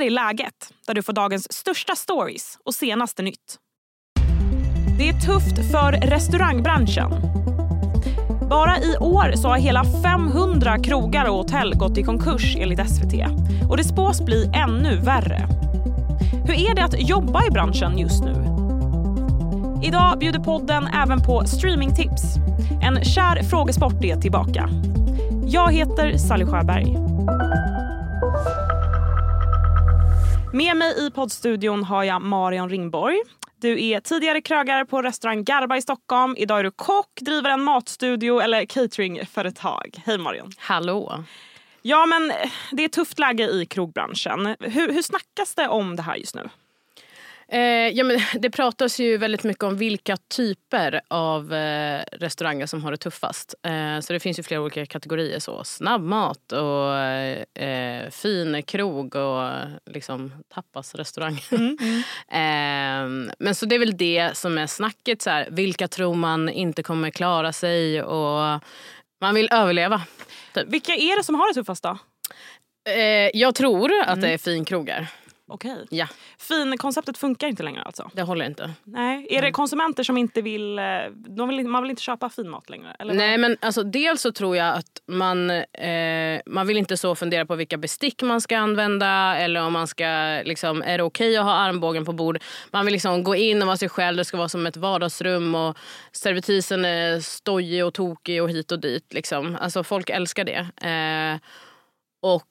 här är läget, där du får dagens största stories och senaste nytt. Det är tufft för restaurangbranschen. Bara i år så har hela 500 krogar och hotell gått i konkurs enligt SVT. Och det spås bli ännu värre. Hur är det att jobba i branschen just nu? Idag bjuder podden även på streamingtips. En kär frågesport är tillbaka. Jag heter Sally Sjöberg. Med mig i poddstudion har jag Marion Ringborg. Du är tidigare krögare på restaurang Garba i Stockholm. Idag är du kock, driver en matstudio eller cateringföretag. Hej Marion. Hallå. Ja men det är tufft läge i krogbranschen. Hur, hur snackas det om det här just nu? Eh, ja, men det pratas ju väldigt mycket om vilka typer av eh, restauranger som har det tuffast. Eh, så det finns ju flera olika kategorier. så Snabbmat och eh, fin krog och liksom tapasrestaurang. Mm, mm. Eh, men så det är väl det som är snacket. Så här, vilka tror man inte kommer klara sig och man vill överleva. Typ. Vilka är det som har det tuffast då? Eh, jag tror att mm. det är finkrogar. Okej. Ja. Fin-konceptet funkar inte längre alltså? Det håller inte. Nej. Är mm. det konsumenter som inte vill, eh, de vill... Man vill inte köpa fin mat längre? Eller? Nej men alltså dels så tror jag att man, eh, man vill inte så fundera på vilka bestick man ska använda eller om man ska, liksom, är det okej okay att ha armbågen på bord? Man vill liksom gå in och vara sig själv, det ska vara som ett vardagsrum och servitrisen är stojig och tokig och hit och dit. Liksom. Alltså folk älskar det. Eh, och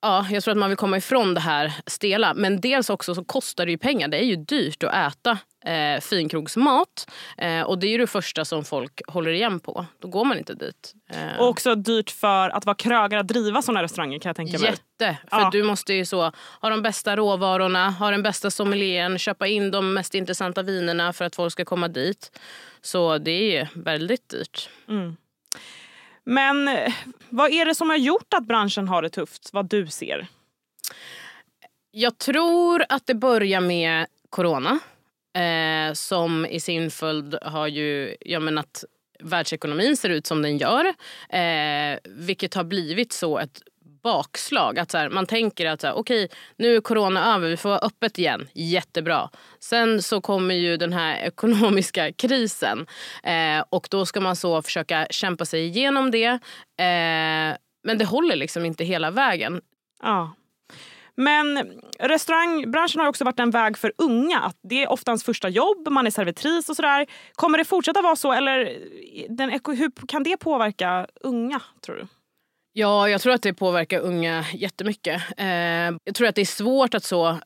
Ja, jag tror att man vill komma ifrån det här stela. Men dels också så kostar det ju pengar. Det är ju dyrt att äta eh, finkrogsmat. Eh, och det är ju det första som folk håller igen på. Då går man inte dit. Eh. Och också dyrt för att vara krögare, att driva såna restauranger kan jag tänka mig. Jätte! För ja. du måste ju så ha de bästa råvarorna, ha den bästa sommelieren, köpa in de mest intressanta vinerna för att folk ska komma dit. Så det är väldigt dyrt. Mm. Men eh, vad är det som har gjort att branschen har det tufft, vad du ser? Jag tror att det börjar med corona. Eh, som i sin följd har ju, jag menar att världsekonomin ser ut som den gör. Eh, vilket har blivit så ett bakslag. Att så här, man tänker att så här, okej, nu är corona över, vi får vara öppet igen. Jättebra. Sen så kommer ju den här ekonomiska krisen eh, och då ska man så försöka kämpa sig igenom det. Eh, men det håller liksom inte hela vägen. Ja. Men restaurangbranschen har också varit en väg för unga. Det är ofta ens första jobb, man är servitris och sådär. Kommer det fortsätta vara så eller den, hur kan det påverka unga tror du? Ja, jag tror att det påverkar unga jättemycket. Eh, jag tror att det är svårt att så...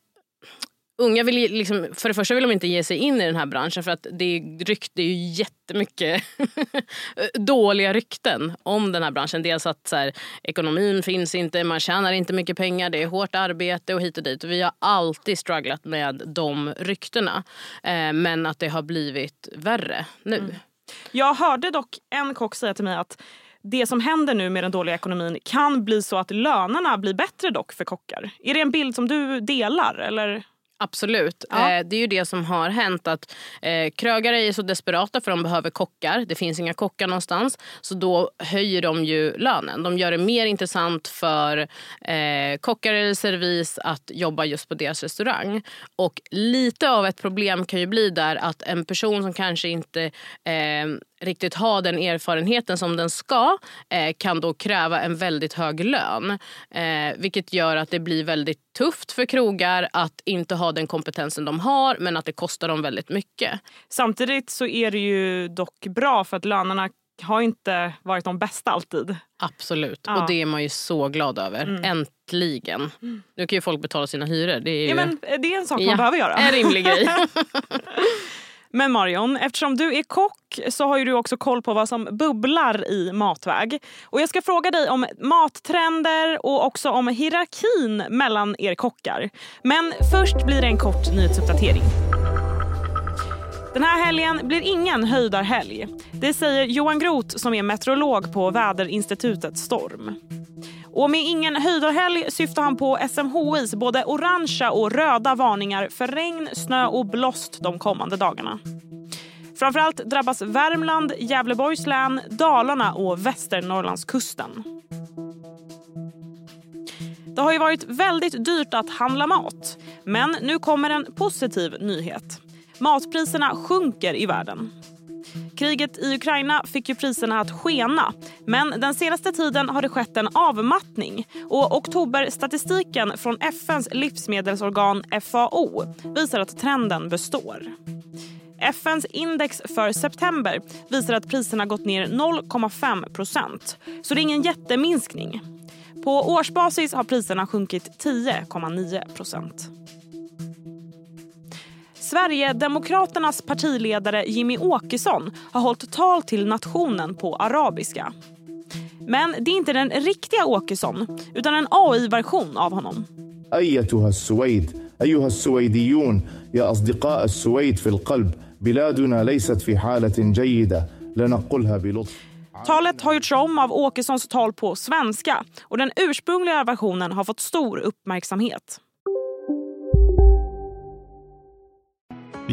Unga vill liksom, för det första vill de inte ge sig in i den här branschen för att det är, ju jättemycket dåliga rykten om den här branschen. Dels att så här, ekonomin finns inte, man tjänar inte mycket pengar, det är hårt arbete och hit och dit. Vi har alltid strugglat med de ryktena. Eh, men att det har blivit värre nu. Mm. Jag hörde dock en kock säga till mig att det som händer nu med den dåliga ekonomin kan bli så att lönerna blir bättre dock för kockar. Är det en bild som du delar? Eller? Absolut. Ja. Eh, det är ju det som har hänt. att eh, Krögare är så desperata för de behöver kockar. Det finns inga kockar någonstans. Så då höjer de ju lönen. De gör det mer intressant för eh, kockar eller servis att jobba just på deras restaurang. Och lite av ett problem kan ju bli där att en person som kanske inte riktigt ha den erfarenheten som den ska eh, kan då kräva en väldigt hög lön. Eh, vilket gör att det blir väldigt tufft för krogar att inte ha den kompetensen de har men att det kostar dem väldigt mycket. Samtidigt så är det ju dock bra för att lönerna har inte varit de bästa alltid. Absolut, ja. och det är man ju så glad över. Mm. Äntligen. Mm. Nu kan ju folk betala sina hyror. Det är, ju... ja, men det är en sak man behöver göra. En rimlig grej. Men Marion, eftersom du är kock så har ju du också koll på vad som bubblar i matväg. Och jag ska fråga dig om mattrender och också om hierarkin mellan er kockar. Men först blir det en kort nyhetsuppdatering. Den här helgen blir ingen höjdarhelg. Det säger Johan Groth som är meteorolog på väderinstitutet Storm. Och med ingen höjdarhelg syftar han på SMHIs både orangea och röda varningar för regn, snö och blåst de kommande dagarna. Framförallt drabbas Värmland, Gävleborgs län, Dalarna och Västernorrlandskusten. Det har ju varit väldigt dyrt att handla mat. Men nu kommer en positiv nyhet. Matpriserna sjunker i världen. Kriget i Ukraina fick ju priserna att skena. Men den senaste tiden har det skett en avmattning. Och oktoberstatistiken från FNs livsmedelsorgan FAO visar att trenden består. FNs index för september visar att priserna gått ner 0,5 procent. Så det är ingen jätteminskning. På årsbasis har priserna sjunkit 10,9 procent. Sverigedemokraternas partiledare Jimmy Åkesson har hållit tal till nationen på arabiska. Men det är inte den riktiga Åkesson, utan en AI-version av honom. أيتها السويد أيها السويديون يا أصدقاء السويد في القلب بلادنا ليست في حالة جيدة لنقلها بلطف Talet har gjorts om av Åkessons tal på svenska och den ursprungliga versionen har fått stor uppmärksamhet.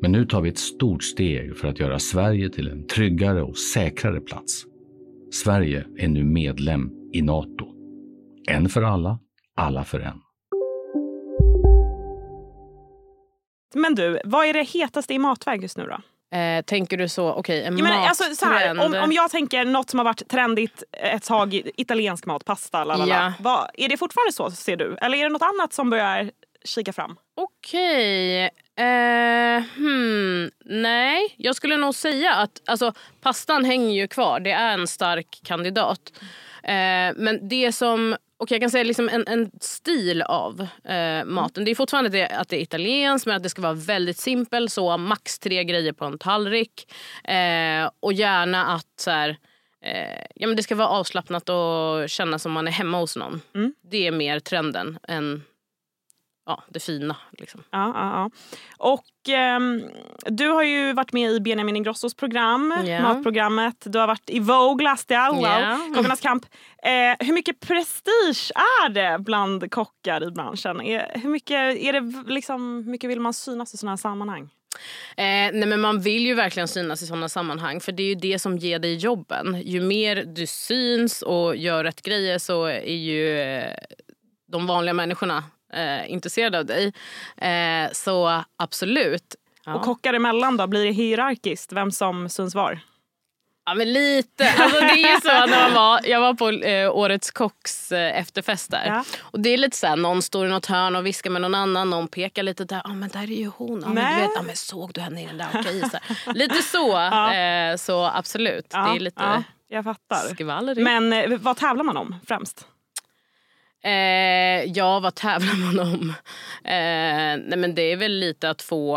Men nu tar vi ett stort steg för att göra Sverige till en tryggare och säkrare plats. Sverige är nu medlem i Nato. En för alla, alla för en. Men du, vad är det hetaste i matväg just nu då? Eh, tänker du så, okej en Jag menar, alltså, så här, om, om jag tänker något som har varit trendigt ett tag, italiensk mat, pasta, lalala. Ja. Vad, är det fortfarande så ser du? Eller är det något annat som börjar kika fram? Okej. Eh, hmm, nej, jag skulle nog säga att alltså, pastan hänger ju kvar. Det är en stark kandidat. Eh, men det som... Och jag kan säga liksom en, en stil av eh, maten. Det är fortfarande det, att det är italienskt men att det ska vara väldigt simpelt. Så max tre grejer på en tallrik. Eh, och gärna att så här, eh, ja, men det ska vara avslappnat och kännas som man är hemma hos någon. Mm. Det är mer trenden än ja, det fina. Liksom. Ja, ja, ja. Och ehm, du har ju varit med i Benjamin Ingrossos program, Ja. matprogrammet. Du har varit i Vogue, Lastia, wow, Ja. Kockarnas kamp. Eh, hur mycket prestige är det bland kockar i branschen? Är, hur mycket, är det liksom, mycket vill man synas i såna här sammanhang? Eh, nej men man vill ju verkligen synas i såna sammanhang för det är ju det som ger dig jobben. Ju mer du syns och gör rätt grejer så är ju eh, de vanliga människorna eh, intresserade av dig. Eh, så absolut. Ja. Och kockar emellan då, blir det hierarkiskt? Vem som syns var? Ja men lite. Alltså, det är så när man var, jag var på eh, Årets kocks eh, efterfest där. Ja. Och det är lite så här, någon står i något hörn och viskar med någon annan. Någon pekar lite där. Ja ah, men där är ju hon. Ah, men du vet, ah, men såg du henne i den där? Okej, här. Lite så. Ja. Eh, så absolut. Ja, det är lite ja, jag fattar. skvaller. Men eh, vad tävlar man om främst? Eh, ja, vad tävlar man om? Eh, nej, men det är väl lite att få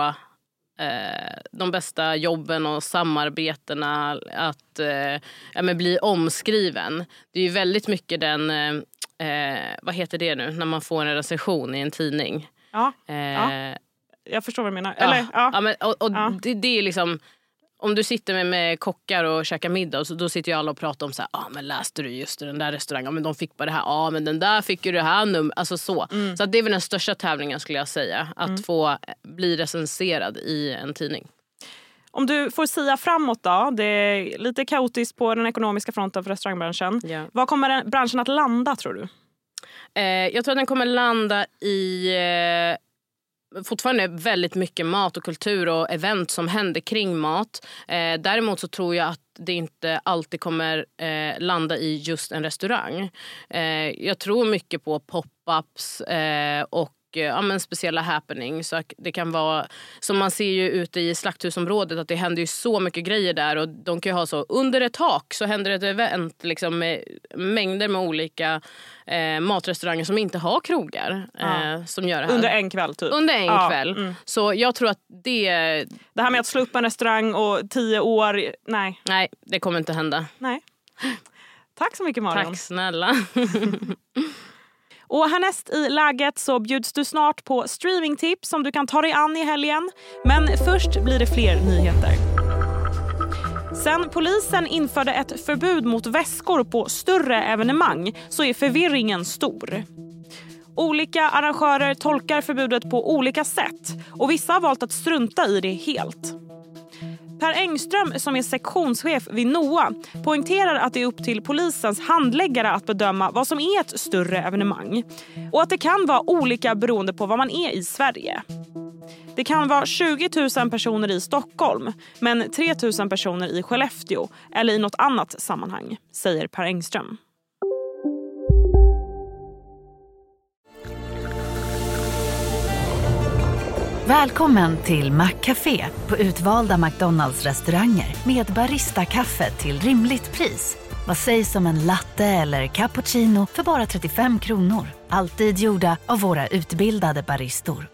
eh, de bästa jobben och samarbetena. Att eh, ja, men bli omskriven. Det är ju väldigt mycket den... Eh, vad heter det nu? När man får en recension i en tidning. Ja, Ja. jag förstår vad du menar. ja, Eller, ja. ja, men, och, och Ja. det, det är liksom... Om du sitter med, med kockar och käkar middag så då sitter ju alla och pratar om så här, ah, men läste du just den där restaurangen, ah, men de fick bara det här, ah, men den där fick ju det här numret. Alltså så. Mm. så det är väl den största tävlingen skulle jag säga. Att få bli recenserad i en tidning. Om du får säga framåt då. Det är lite kaotiskt på den ekonomiska fronten för restaurangbranschen. Ja. Var kommer branschen att landa tror du? Eh, jag tror att den kommer landa i eh, fortfarande väldigt mycket mat och kultur och event som händer kring mat. Eh, däremot så tror jag att det inte alltid kommer eh, landa i just en restaurang. Eh, jag tror mycket på pop-ups eh, och ja, men speciella happenings. Det kan vara, som man ser ju ute i slakthusområdet att det händer ju så mycket grejer där. Och de kan ha så under ett tak så händer ett event liksom, med mängder med olika eh, matrestauranger som inte har krogar. Eh, som gör. Under en kväll typ? Under en Ja, kväll. mm. Så jag tror att det... Det här med att slå upp en restaurang och tio år, nej. Nej, det kommer inte hända. nej. Tack så mycket Marion. Tack snälla. Och härnäst i läget så bjuds du snart på streamingtips som du kan ta dig an i helgen. Men först blir det fler nyheter. Sen polisen införde ett förbud mot väskor på större evenemang så är förvirringen stor. Olika arrangörer tolkar förbudet på olika sätt och vissa har valt att strunta i det helt. Per Engström, som är sektionschef vid NOA poängterar att det är upp till polisens handläggare att bedöma vad som är ett större evenemang och att det kan vara olika beroende på var man är i Sverige. Det kan vara 20 000 personer i Stockholm men 3 000 personer i Skellefteå eller i något annat sammanhang, säger Per Engström. Välkommen till Maccafé på utvalda McDonalds restauranger med Baristakaffe till rimligt pris. Vad sägs om en latte eller cappuccino för bara 35 kronor? Alltid gjorda av våra utbildade baristor.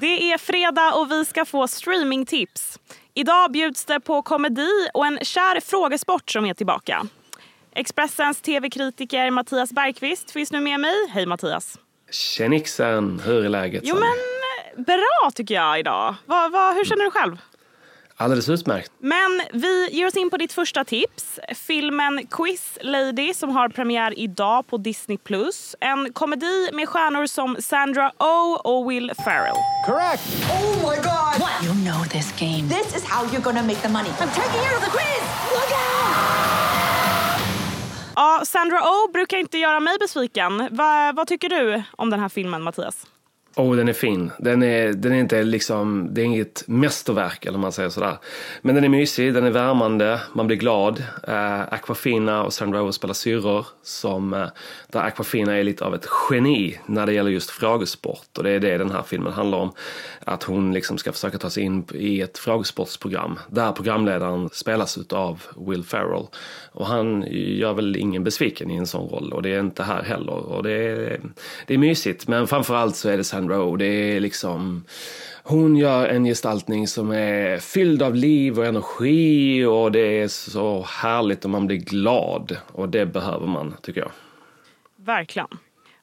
Det är fredag och vi ska få streamingtips. Idag bjuds det på komedi och en kär frågesport som är tillbaka. Expressens tv-kritiker Mattias Bergqvist finns nu med mig. Hej Mattias! Tjenixen! Hur är läget? Jo men eh, bra tycker jag idag. Va, va, hur känner du själv? Alldeles utmärkt. Men vi ger oss in på ditt första tips. Filmen Quiz Lady som har premiär idag på Disney+. En komedi med stjärnor som Sandra Oh och Will Ferrell. Correct! Oh my god! What? You know this game. This is how you're gonna make the money. I'm taking you to the quiz! Look out! Ja, Sandra Oh brukar inte göra mig besviken. Va, vad tycker du om den här filmen, Mattias? Oh, den är fin. Den är, den är inte liksom, det är inget mästerverk eller man säger sådär. Men den är mysig, den är värmande, man blir glad. Uh, Aquafina och Sandra Rose spelar syrror som, uh, där Aquafina är lite av ett geni när det gäller just frågesport. Och det är det den här filmen handlar om. Att hon liksom ska försöka ta sig in i ett frågesportsprogram där programledaren spelas av Will Ferrell. Och han gör väl ingen besviken i en sån roll och det är inte här heller. Och det är, det är mysigt men framförallt så är det så Sandra Oh. Det är liksom hon gör en gestaltning som är fylld av liv och energi och det är så härligt och man blir glad. Och det behöver man, tycker jag. Verkligen.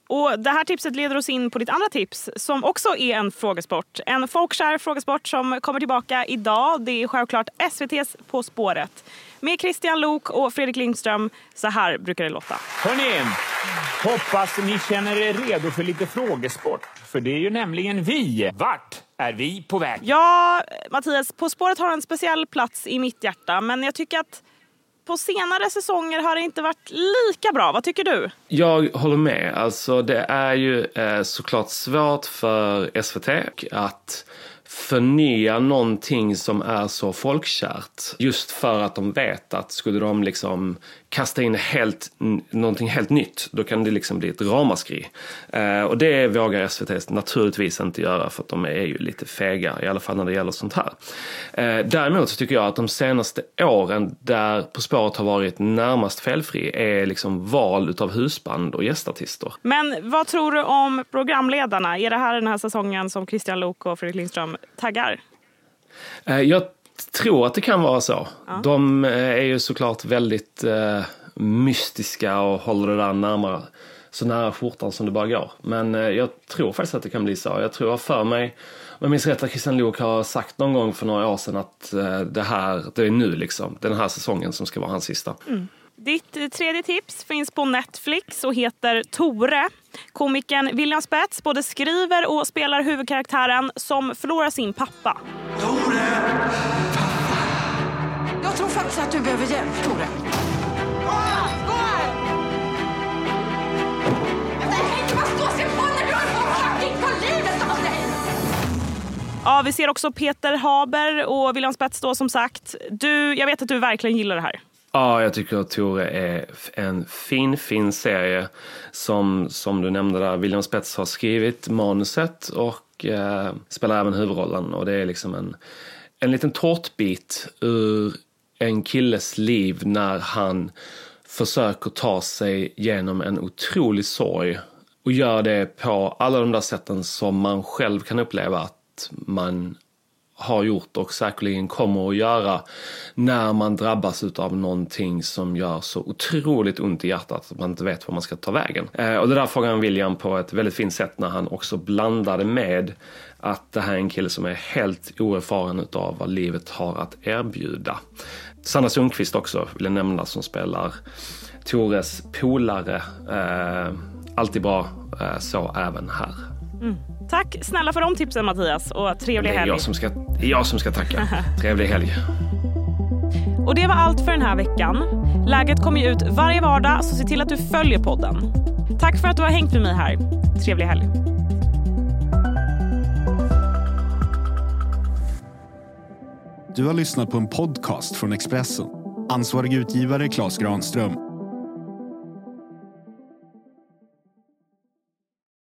Och Det här tipset leder oss in på ditt andra tips som också är en frågesport. En folkkär frågesport som kommer tillbaka idag. Det är självklart SVTs På spåret. Med Christian Lok och Fredrik Lindström. Så här brukar det låta. Hörni, hoppas ni känner er redo för lite frågesport. För det är ju nämligen vi. Vart är vi på väg? Ja, Mattias, På spåret har en speciell plats i mitt hjärta. Men jag tycker att på senare säsonger har det inte varit lika bra. Vad tycker du? Jag håller med. Alltså, det är ju eh, såklart svårt för SVT att förnya någonting som är så folkkärt. Just för att de vet att skulle de liksom kasta in helt, någonting helt nytt, då kan det liksom bli ett ramaskri. Eh, och det vågar SVT naturligtvis inte göra för att de är ju lite fega, i alla fall när det gäller sånt här. Eh, däremot så tycker jag att de senaste åren där På spåret har varit närmast felfri är liksom val utav husband och gästartister. Men vad tror du om programledarna? Är det här den här säsongen som Christian Lok och Fredrik Lindström taggar? Eh, jag tror att det kan vara så. Ja. De eh, är ju såklart väldigt eh, mystiska och håller det där närmare, så nära skjortan som det bara går. Men eh, jag tror faktiskt att det kan bli så. Jag tror för mig, om jag minns rätt att Christian Luuk har sagt någon gång för några år sedan att eh, det här, det är nu liksom, den här säsongen som ska vara hans sista. Mm. Ditt eh, tredje tips finns på Netflix och heter Tore. Komikern William Spets både skriver och spelar huvudkaraktären som förlorar sin pappa. Tore! Jag tror faktiskt att du behöver hjälp, Tore. Ja, vi ser också Peter Haber och William Spets då som sagt. Du, jag vet att du verkligen gillar det här. Ja, jag tycker att Tore är en fin, fin serie som, som du nämnde där, William Spets har skrivit manuset och eh, spelar även huvudrollen. Och det är liksom en, en liten tårtbit ur en killes liv när han försöker ta sig genom en otrolig sorg. Och gör det på alla de där sätten som man själv kan uppleva att man har gjort och säkerligen kommer att göra när man drabbas av någonting som gör så otroligt ont i hjärtat att man inte vet var man ska ta vägen. Eh, och det där frågar han William på ett väldigt fint sätt när han också blandade med att det här är en kille som är helt oerfaren utav vad livet har att erbjuda. Sanna Sundqvist också vill jag nämna som spelar Tores polare. Eh, alltid bra, eh, så även här. Mm. Tack snälla för de tipsen Mattias och trevlig helg. Det är jag som ska, jag som ska tacka. trevlig helg. Och det var allt för den här veckan. Läget kommer ju ut varje vardag så se till att du följer podden. Tack för att du har hängt med mig här. Trevlig helg. Du har lyssnat på en podcast från Expressen. Ansvarig utgivare Klas Granström